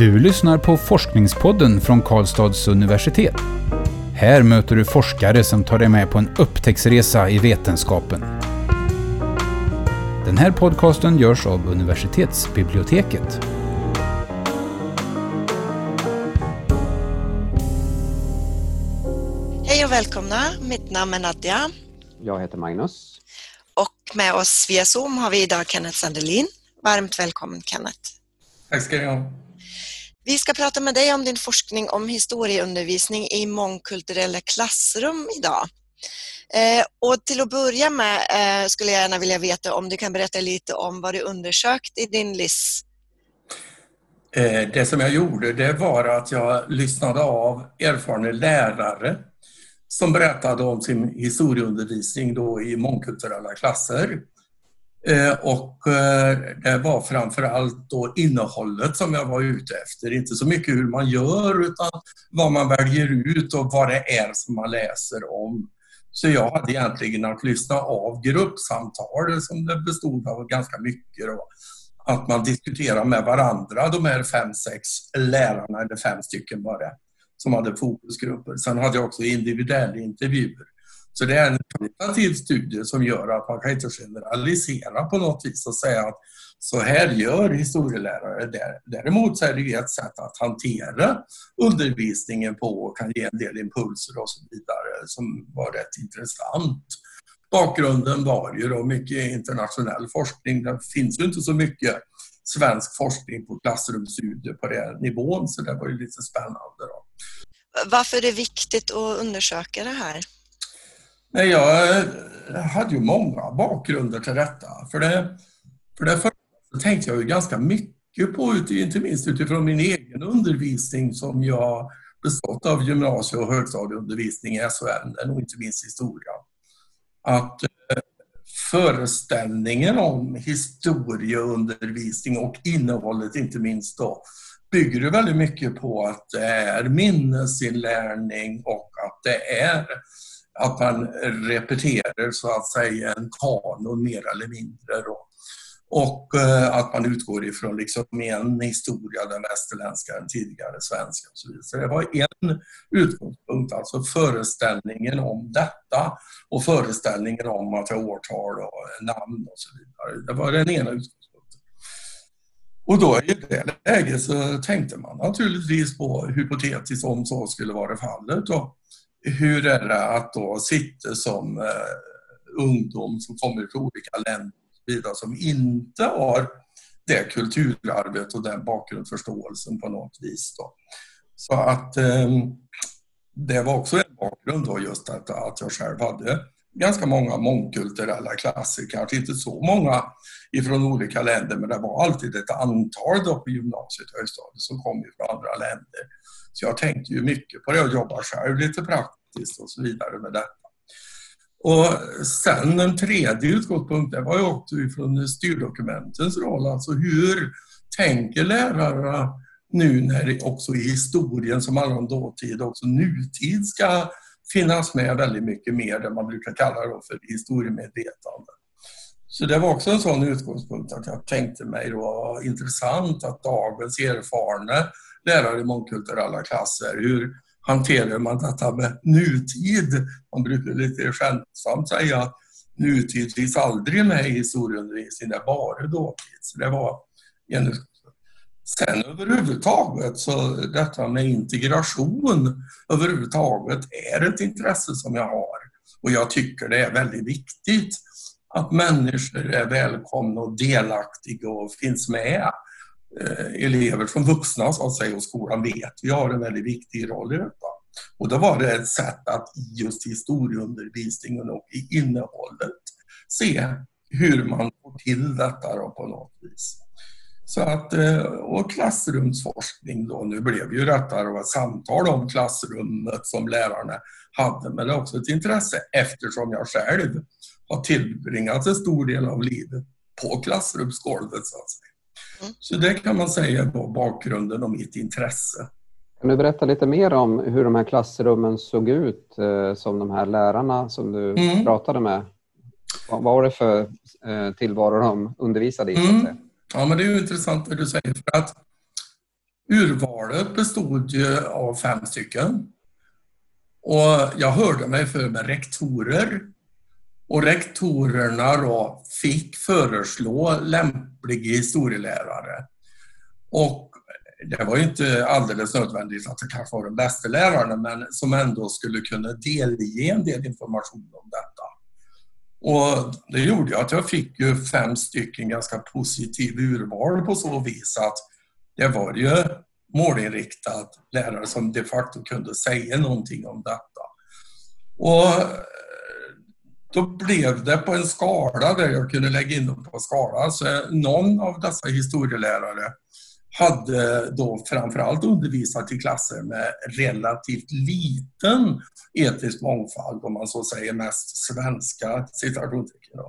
Du lyssnar på Forskningspodden från Karlstads universitet. Här möter du forskare som tar dig med på en upptäcktsresa i vetenskapen. Den här podcasten görs av universitetsbiblioteket. Hej och välkomna. Mitt namn är Nadja. Jag heter Magnus. Och med oss via Zoom har vi idag Kenneth Sandelin. Varmt välkommen Kenneth. Tack ska ni ha. Vi ska prata med dig om din forskning om historieundervisning i mångkulturella klassrum idag. Eh, och till att börja med eh, skulle jag gärna vilja veta om du kan berätta lite om vad du undersökt i din LIS. Eh, det som jag gjorde det var att jag lyssnade av erfarna lärare som berättade om sin historieundervisning då i mångkulturella klasser. Eh, och eh, det var framförallt då innehållet som jag var ute efter. Inte så mycket hur man gör utan vad man väljer ut och vad det är som man läser om. Så jag hade egentligen att lyssna av gruppsamtal som det bestod av ganska mycket. Då. Att man diskuterar med varandra, de här fem, sex lärarna, eller fem stycken var det, som hade fokusgrupper. Sen hade jag också individuella intervjuer. Så det är en kvalitativ studie som gör att man kan inte generalisera på något vis och säga att så här gör historielärare. Däremot så är det ju ett sätt att hantera undervisningen på och kan ge en del impulser och så vidare som var rätt intressant. Bakgrunden var ju då mycket internationell forskning. Det finns ju inte så mycket svensk forskning på klassrumsstudier på den nivån så det var ju lite spännande. Då. Varför är det viktigt att undersöka det här? Nej, jag eh, hade ju många bakgrunder till detta. För det, för det första tänkte jag ju ganska mycket på, inte minst utifrån min egen undervisning som jag bestått av gymnasie och högstadieundervisning i SO-ämnen och inte minst historia. Att eh, föreställningen om historieundervisning och innehållet inte minst då bygger ju väldigt mycket på att det är minnesinlärning och att det är att man repeterar så att säga en kanon mer eller mindre. Då. Och eh, att man utgår ifrån liksom en historia, den västerländska, den tidigare svenska och så vidare. Så det var en utgångspunkt, alltså föreställningen om detta och föreställningen om att det är årtal och namn och så vidare. Det var den ena utgångspunkten. Och då i det läget så tänkte man naturligtvis på hypotetiskt om så skulle vara fallet. Och hur är det att då sitta som eh, ungdom som kommer från olika länder vidare, som inte har det kulturarvet och den bakgrundsförståelsen på något vis. Då. Så att eh, det var också en bakgrund då just att, att jag själv hade ganska många mångkulturella klasser, kanske inte så många ifrån olika länder, men det var alltid ett antal då på gymnasiet och högstadiet som kom från andra länder. Så jag tänkte ju mycket på det och jobbade själv lite praktiskt och så vidare med detta. Och sen den tredje utgångspunkten var ju också ifrån styrdokumentens roll, alltså hur tänker lärarna nu när också i historien som handlar om dåtid, också nutid ska finnas med väldigt mycket mer, det man brukar kalla för historiemedvetande. Så det var också en sån utgångspunkt att jag tänkte mig då intressant att dagens erfarna lärare i mångkulturella klasser. Hur hanterar man detta med nutid? Man brukar lite skämtsamt säga att nutid finns aldrig med i historieundervisningen, det är bara dåtid. Så det var en Sen överhuvudtaget så detta med integration överhuvudtaget är ett intresse som jag har. Och jag tycker det är väldigt viktigt att människor är välkomna och delaktiga och finns med Eh, elever som vuxna så att säga och skolan vet vi har en väldigt viktig roll i detta. Och då var det ett sätt att just historieundervisningen och i innehållet se hur man får till detta då på något vis. Så att, eh, och klassrumsforskning då, nu blev ju detta då ett samtal om klassrummet som lärarna hade, men det är också ett intresse eftersom jag själv har tillbringat en stor del av livet på klassrumsgolvet så att säga. Så det kan man säga var bakgrunden och mitt intresse. Kan du berätta lite mer om hur de här klassrummen såg ut eh, som de här lärarna som du mm. pratade med? Vad var det för eh, tillvaro de undervisade i? Mm. Ja, men det är ju intressant det du säger. För att urvalet bestod ju av fem stycken. Och jag hörde mig för med rektorer. Och rektorerna då fick föreslå lämpliga historielärare. Och det var inte alldeles nödvändigt att det kanske var den bästa läraren, men som ändå skulle kunna delge en del information om detta. Och det gjorde att jag fick ju fem stycken ganska positiva urval på så vis att det var ju målinriktad lärare som de facto kunde säga någonting om detta. Och eh, då blev det på en skala där jag kunde lägga in dem på en skala. Så någon av dessa historielärare hade då framförallt undervisat i klasser med relativt liten etisk mångfald, om man så säger mest svenska citationstecken.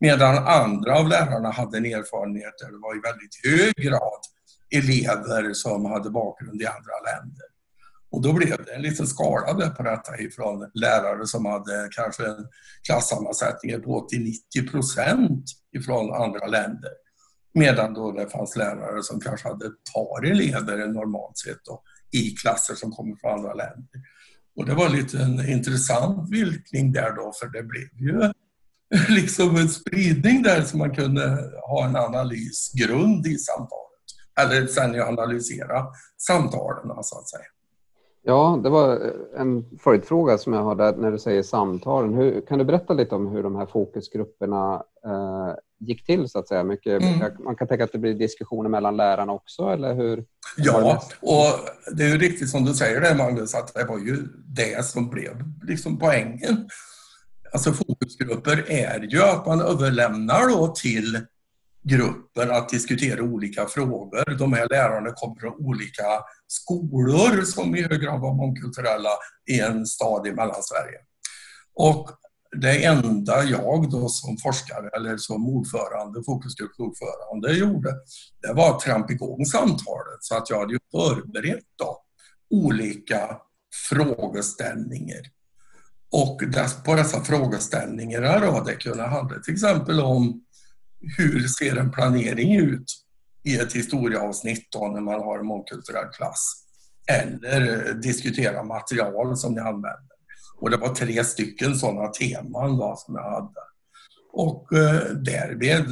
Medan andra av lärarna hade en erfarenhet där det var i väldigt hög grad elever som hade bakgrund i andra länder. Och då blev det en liten skala på detta ifrån lärare som hade kanske en klassammansättning på 80-90 procent ifrån andra länder Medan då det fanns lärare som kanske hade ett par elever normalt sett då, i klasser som kommer från andra länder. Och det var lite en intressant vilkning där då, för det blev ju liksom en spridning där som man kunde ha en analysgrund i samtalet. Eller sen analysera samtalen så att säga. Ja, det var en följdfråga som jag har där. när du säger samtalen. Hur, kan du berätta lite om hur de här fokusgrupperna eh, gick till så att säga? Mycket, mm. Man kan tänka att det blir diskussioner mellan lärarna också, eller hur? Ja, och det är ju riktigt som du säger det Magnus, att det var ju det som blev liksom poängen. Alltså fokusgrupper är ju att man överlämnar då till gruppen att diskutera olika frågor. De här lärarna kommer från olika skolor som i hög grad var mångkulturella i en stad i Mellansverige. Och det enda jag då som forskare eller som ordförande, fokusgruppsordförande gjorde, det var att trampa igång samtalet. Så att jag hade ju förberett då olika frågeställningar. Och på dessa frågeställningar då, det kunde handla till exempel om hur ser en planering ut i ett historieavsnitt då när man har en mångkulturell klass? Eller diskutera material som ni använder. Och det var tre stycken sådana teman då som jag hade. Och eh, därmed,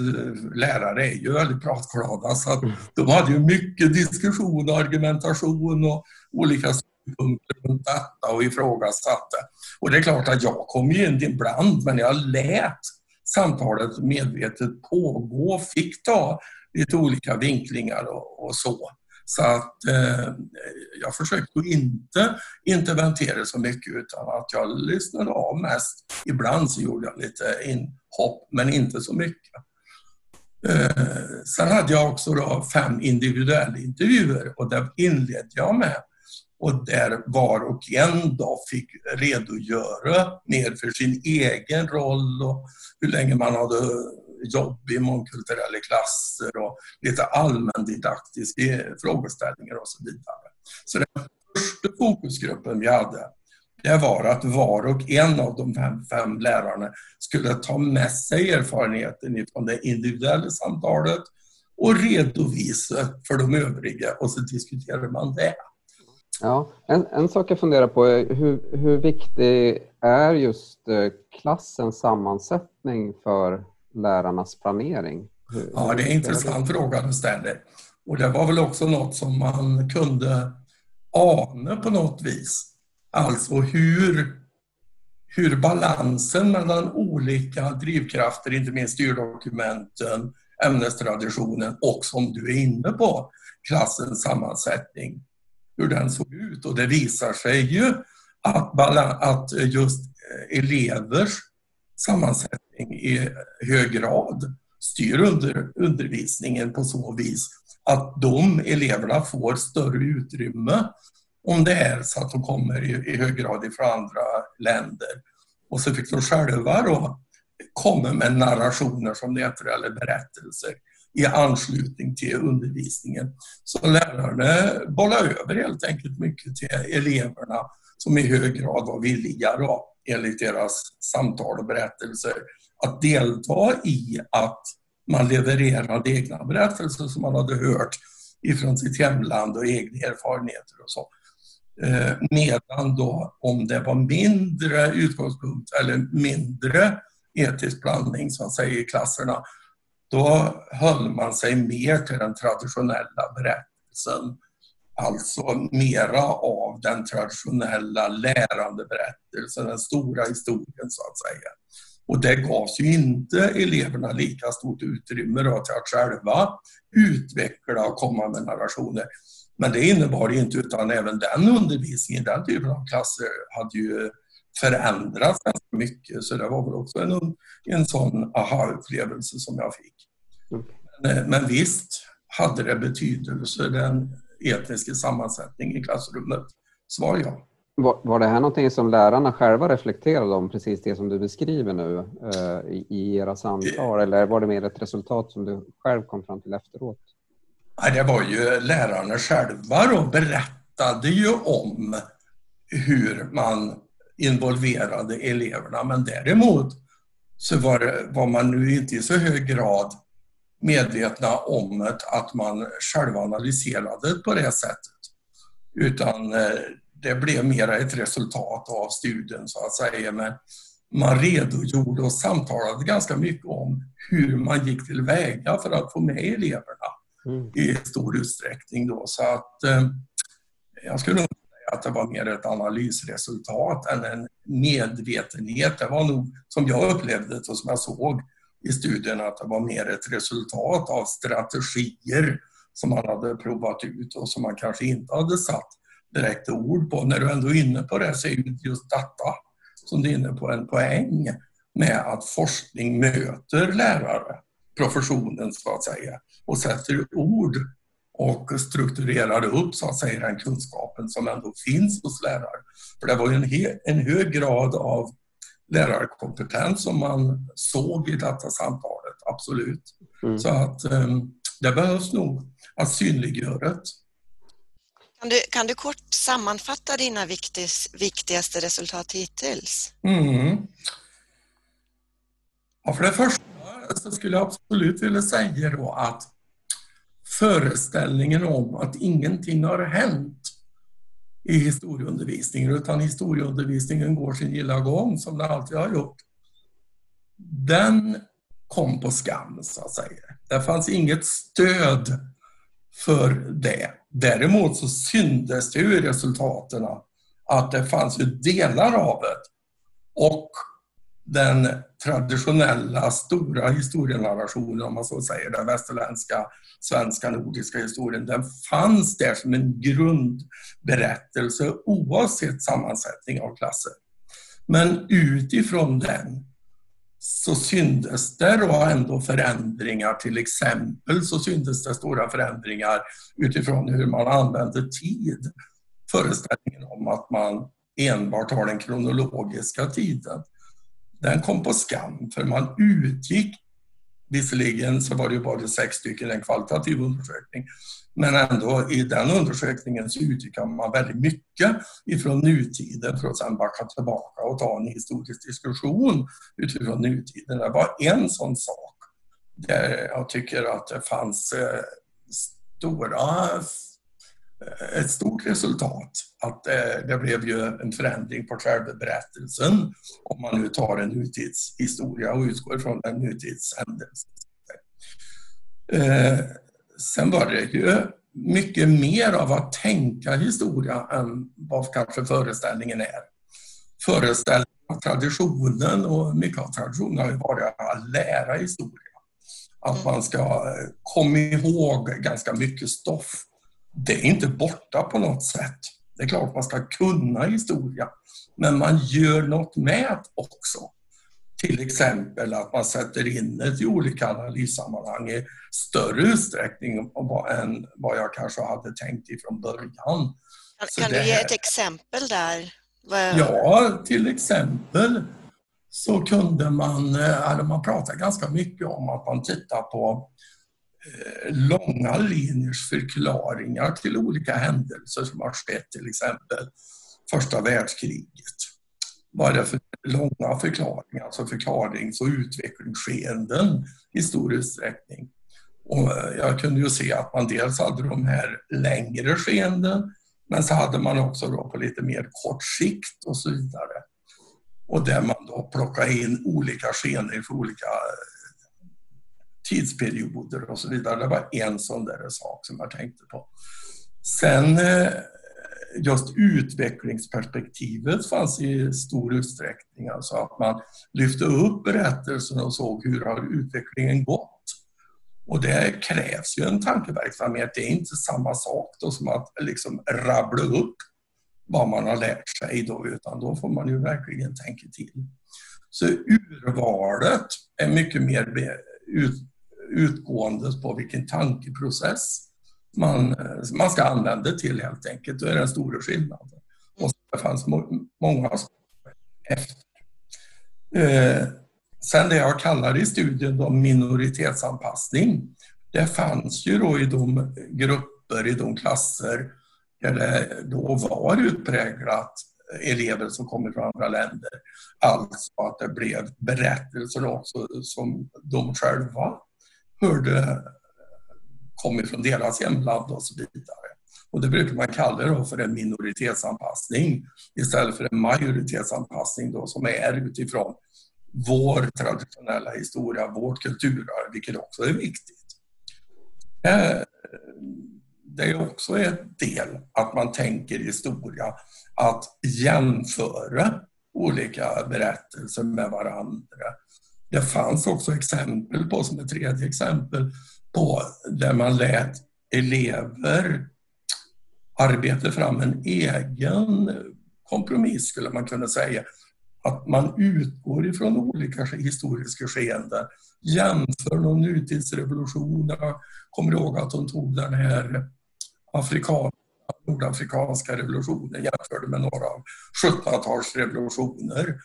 lärare är ju väldigt pratglada så att de hade ju mycket diskussion och argumentation och olika synpunkter runt detta och ifrågasatte. Och det är klart att jag kom ju in ibland men jag lät samtalet medvetet pågå, fick ta lite olika vinklingar och, och så. Så att eh, jag försökte inte interventera så mycket utan att jag lyssnade av mest. Ibland så gjorde jag lite inhopp, men inte så mycket. Eh, sen hade jag också då fem individuella intervjuer och det inledde jag med. Och där var och en då fick redogöra mer för sin egen roll och hur länge man hade jobb i mångkulturella klasser och lite allmändidaktiska frågeställningar och så vidare. Så den första fokusgruppen vi hade, det var att var och en av de fem, fem lärarna skulle ta med sig erfarenheten från det individuella samtalet och redovisa för de övriga och så diskuterar man det. Ja, en, en sak jag funderar på är hur, hur viktig är just eh, klassens sammansättning för lärarnas planering? Ja, det är en intressant fråga du ställer. Och det var väl också något som man kunde ana på något vis. Alltså hur, hur balansen mellan olika drivkrafter, inte minst styrdokumenten, ämnestraditionen och som du är inne på, klassens sammansättning, hur den såg ut. Och det visar sig ju att, att just eh, elevers sammansättning i hög grad styr under, undervisningen på så vis att de eleverna får större utrymme om det är så att de kommer i, i hög grad ifrån andra länder. Och så fick de själva då komma med narrationer som det heter, eller berättelser i anslutning till undervisningen. Så lärarna bollar över helt enkelt mycket till eleverna som i hög grad var villiga då enligt deras samtal och berättelser, att delta i att man levererade egna berättelser som man hade hört ifrån sitt hemland och egna erfarenheter och så. Eh, medan då om det var mindre utgångspunkt eller mindre etisk blandning så att säga i klasserna, då höll man sig mer till den traditionella berättelsen. Alltså mera av den traditionella lärandeberättelsen, den stora historien så att säga. Och det gavs ju inte eleverna lika stort utrymme då till att själva utveckla och komma med narrationer. Men det innebar inte, utan även den undervisningen, den typen av klasser hade ju förändrats ganska mycket. Så det var väl också en, en sån aha-upplevelse som jag fick. Mm. Men, men visst hade det betydelse, den etniska sammansättningen i klassrummet. Svar ja. Var, var det här någonting som lärarna själva reflekterade om, precis det som du beskriver nu eh, i, i era samtal, eller var det mer ett resultat som du själv kom fram till efteråt? Det var ju lärarna själva och berättade ju om hur man involverade eleverna, men däremot så var, det, var man nu inte i så hög grad medvetna om att man själva analyserade på det sättet. Utan eh, det blev mer ett resultat av studien så att säga. Men man redogjorde och samtalade ganska mycket om hur man gick tillväga för att få med eleverna mm. i stor utsträckning. Då. Så att, eh, jag skulle nog säga att det var mer ett analysresultat än en medvetenhet. Det var nog, som jag upplevde det och som jag såg i studien, att det var mer ett resultat av strategier som man hade provat ut och som man kanske inte hade satt direkt ord på. När du ändå är inne på det så är just detta som du är inne på en poäng med att forskning möter lärare, professionen så att säga, och sätter ord och strukturerar upp så att säga den kunskapen som ändå finns hos lärare. För det var ju en, en hög grad av lärarkompetens som man såg i detta samtalet, absolut. Mm. Så att um, det behövs nog att synliggöra det. Kan du, kan du kort sammanfatta dina viktis, viktigaste resultat hittills? Mm. Ja, för det första så skulle jag absolut vilja säga då att föreställningen om att ingenting har hänt i historieundervisningen utan historieundervisningen går sin gilla gång som den alltid har gjort. Den kom på skam så att säga. Det fanns inget stöd för det. Däremot så syntes det ju i resultaten att det fanns ju delar av det. Och den traditionella stora historienarrationen, om man så säger, den västerländska, svenska, nordiska historien, den fanns där som en grundberättelse oavsett sammansättning av klasser. Men utifrån den så syntes det då ändå förändringar, till exempel så syntes det stora förändringar utifrån hur man använde tid. Föreställningen om att man enbart har den kronologiska tiden. Den kom på skam för man utgick, visserligen så var det ju bara sex stycken, en kvalitativ undersökning, men ändå i den undersökningen så utgick man väldigt mycket ifrån nutiden för att sedan backa tillbaka och ta en historisk diskussion utifrån nutiden. Det var en sån sak där jag tycker att det fanns eh, stora, Eh, ett stort resultat. Att eh, det blev ju en förändring på själva berättelsen om man nu tar en nutidshistoria och utgår från en nutidshändelse. Eh, sen var det ju mycket mer av att tänka historia än vad kanske föreställningen är. Föreställningen, traditionen och mycket av traditionen har ju varit att lära historia. Att man ska komma ihåg ganska mycket stoff. Det är inte borta på något sätt. Det är klart man ska kunna historia, men man gör något med det också. Till exempel att man sätter in det i olika analyssammanhang i större utsträckning än vad jag kanske hade tänkt ifrån början. Kan, kan du ge ett exempel där? Ja, till exempel så kunde man, hade man pratat ganska mycket om att man tittar på eh, Eh, långa linjers förklaringar till olika händelser som har skett, till exempel första världskriget. Vad är det för långa förklaringar, alltså förklarings och utvecklingsskeenden i stor utsträckning. Och eh, jag kunde ju se att man dels hade de här längre skeenden men så hade man också då på lite mer kort sikt och så vidare. Och där man då plockade in olika skeenden för olika eh, tidsperioder och så vidare. Det var en sån där sak som jag tänkte på. Sen eh, just utvecklingsperspektivet fanns i stor utsträckning. Alltså att man lyfte upp berättelsen och såg hur har utvecklingen gått. Och det krävs ju en tankeverksamhet. Det är inte samma sak då som att liksom rabbla upp vad man har lärt sig då, utan då får man ju verkligen tänka till. Så urvalet är mycket mer utgående på vilken tankeprocess man, man ska använda till helt enkelt. Det är den stora skillnaden. Och det fanns många efter. Eh, sen det jag kallar i studien då minoritetsanpassning. Det fanns ju då i de grupper, i de klasser där det då var utpräglat elever som kommer från andra länder. Alltså att det blev berättelser också som de själva hörde kom ifrån deras hemland och så vidare. Och det brukar man kalla det för en minoritetsanpassning istället för en majoritetsanpassning då, som är utifrån vår traditionella historia, vårt kulturarv, vilket också är viktigt. Eh, det är också en del att man tänker historia, att jämföra olika berättelser med varandra. Det fanns också exempel på, som ett tredje exempel, på där man lät elever arbeta fram en egen kompromiss, skulle man kunna säga. Att man utgår ifrån olika historiska skeenden, jämför någon nutidsrevolution. Jag kommer ihåg att de tog den här afrikanska nordafrikanska revolutionen jämförde med några av 1700-talsrevolutioner.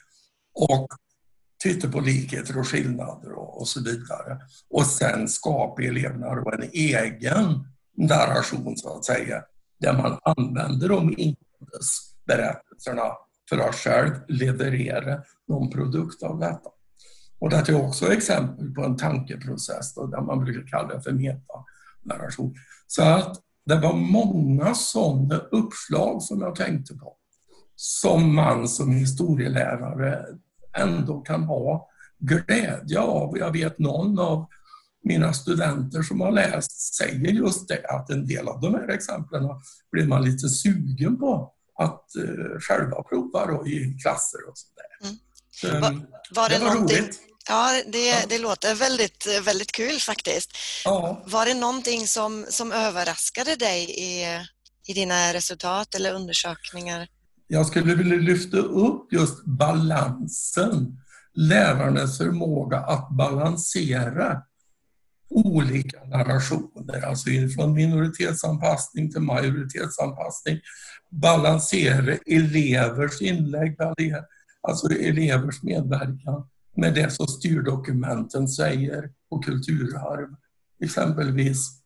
Och titta på likheter och skillnader och, och så vidare. Och sen skapar eleverna då en egen narration så att säga, där man använder de berättelserna för att själv leverera någon produkt av detta. Och det är också exempel på en tankeprocess då, där man brukar kalla det för metanarration. Så att det var många sådana uppslag som jag tänkte på som man som historielärare ändå kan ha glädje av. Jag vet någon av mina studenter som har läst säger just det, att en del av de här exemplen blir man lite sugen på att uh, själva prova då, i klasser och sådär. Mm. Så, var, var, det, det var roligt. Ja, det, ja. det låter väldigt, väldigt kul faktiskt. Ja. Var det någonting som, som överraskade dig i, i dina resultat eller undersökningar? Jag skulle vilja lyfta upp just balansen, lärarnas förmåga att balansera olika narrationer, alltså från minoritetsanpassning till majoritetsanpassning, balansera elevers inlägg, alltså elevers medverkan med det som styrdokumenten säger på kulturarv. Exempelvis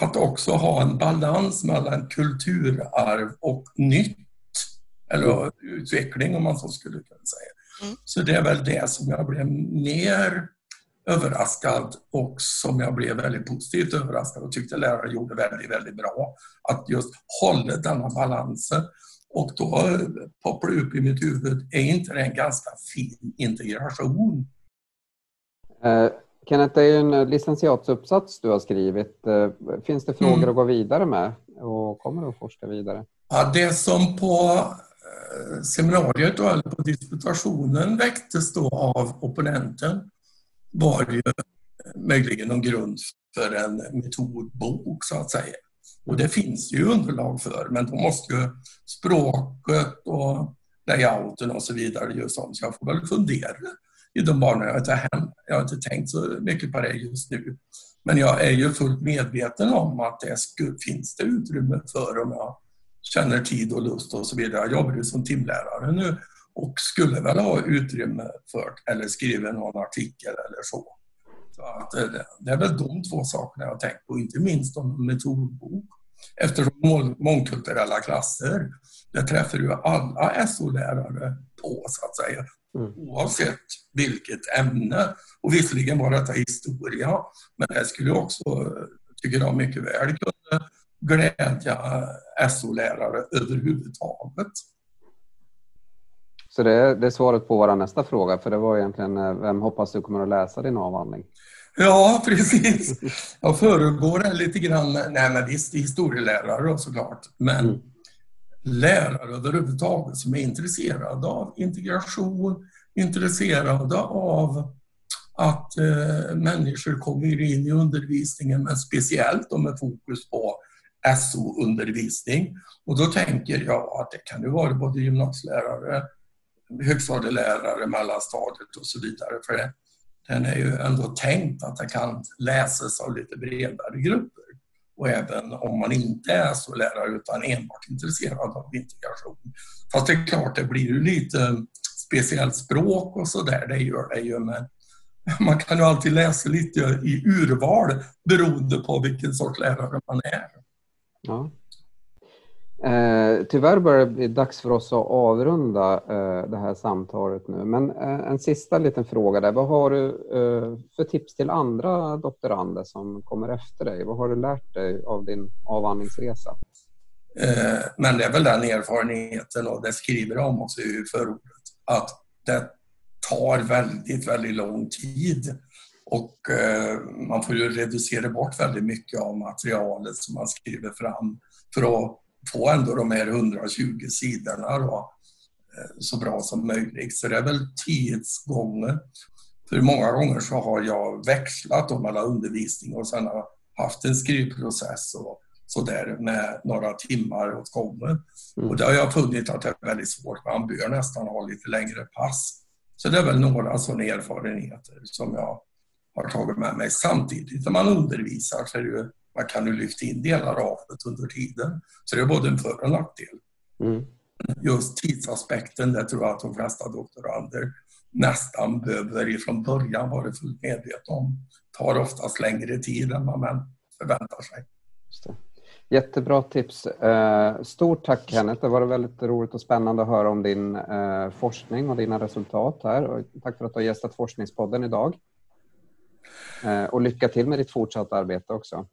att också ha en balans mellan kulturarv och nytt eller utveckling om man så skulle kunna säga. Mm. Så det är väl det som jag blev mer överraskad och som jag blev väldigt positivt överraskad och tyckte lärare gjorde väldigt, väldigt bra. Att just hålla denna balansen. Och då poppar det upp i mitt huvud, är inte det en ganska fin integration? Uh, Kenneth, det är en licentiatsuppsats du har skrivit. Uh, finns det frågor mm. att gå vidare med och kommer du att forska vidare? Ja, det som på seminariet då, eller på disputationen väcktes då av opponenten var ju eh, möjligen någon grund för en metodbok så att säga. Och det finns ju underlag för, men då måste ju språket och layouten och så vidare göras om. Så jag får väl fundera i de banorna. Jag har inte, jag har inte tänkt så mycket på det just nu. Men jag är ju fullt medveten om att det finns det utrymme för om jag känner tid och lust och så vidare. Jag jobbar ju som timlärare nu och skulle väl ha utrymme för eller skriva någon artikel eller så. så att det är väl de två sakerna jag har tänkt på, inte minst om en metodbok. Eftersom mångkulturella klasser, det träffar ju alla SO-lärare på så att säga. Mm. Oavsett vilket ämne. Och visserligen var detta historia, men det skulle också, tycker jag, mycket väl kunna glädja SO-lärare överhuvudtaget. Så det är, det är svaret på vår nästa fråga, för det var egentligen eh, vem hoppas du kommer att läsa din avhandling? Ja, precis. Jag föregår det lite grann. Nej, men visst, historielärare såklart. Men mm. lärare överhuvudtaget som är intresserade av integration, intresserade av att eh, människor kommer in i undervisningen, men speciellt med fokus på SO-undervisning. Och då tänker jag att det kan ju vara både gymnasielärare, högstadielärare, mellanstadiet och så vidare. För det, den är ju ändå tänkt att den kan läsas av lite bredare grupper. Och även om man inte är så lärare utan enbart intresserad av integration. Fast det är klart, det blir ju lite speciellt språk och så där, det gör det ju. Men man kan ju alltid läsa lite i urval beroende på vilken sorts lärare man är. Ja. Eh, tyvärr börjar det bli dags för oss att avrunda eh, det här samtalet nu. Men eh, en sista liten fråga där. Vad har du eh, för tips till andra doktorander som kommer efter dig? Vad har du lärt dig av din avhandlingsresa? Eh, men det är väl den erfarenheten och det skriver de också i förordet. Att det tar väldigt, väldigt lång tid och eh, man får ju reducera bort väldigt mycket av materialet som man skriver fram för att få ändå de här 120 sidorna då, eh, så bra som möjligt. Så det är väl tidsgången. För många gånger så har jag växlat då mellan undervisning och sen har haft en skrivprocess och så där med några timmar åt gången. Mm. Och det har jag funnit att det är väldigt svårt. Man bör nästan ha lite längre pass. Så det är väl några sådana erfarenheter som jag har tagit med mig. Samtidigt när man undervisar så är det ju man kan ju lyfta in delar av det under tiden. Så det är både en för och en nackdel. Mm. Just tidsaspekten, det tror jag att de flesta doktorander nästan behöver ifrån början vara fullt medvetna om. tar oftast längre tid än vad man förväntar sig. Jättebra tips. Eh, stort tack Kenneth. Det var väldigt roligt och spännande att höra om din eh, forskning och dina resultat här. tack för att du har gästat Forskningspodden idag. Eh, och lycka till med ditt fortsatta arbete också.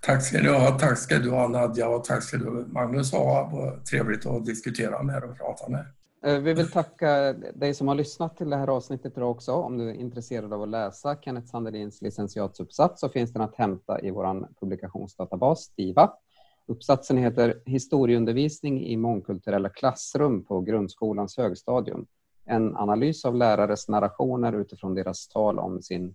Tack ska du ha. Tack ska du ha Nadja och tack ska du Magnus ha. Trevligt att diskutera med och prata med. Eh, vi vill tacka dig som har lyssnat till det här avsnittet idag också. Om du är intresserad av att läsa Kenneth Sandelins licentiatsuppsats så finns den att hämta i vår publikationsdatabas STIVA. Uppsatsen heter Historieundervisning i mångkulturella klassrum på grundskolans högstadium. En analys av lärares narrationer utifrån deras tal om sin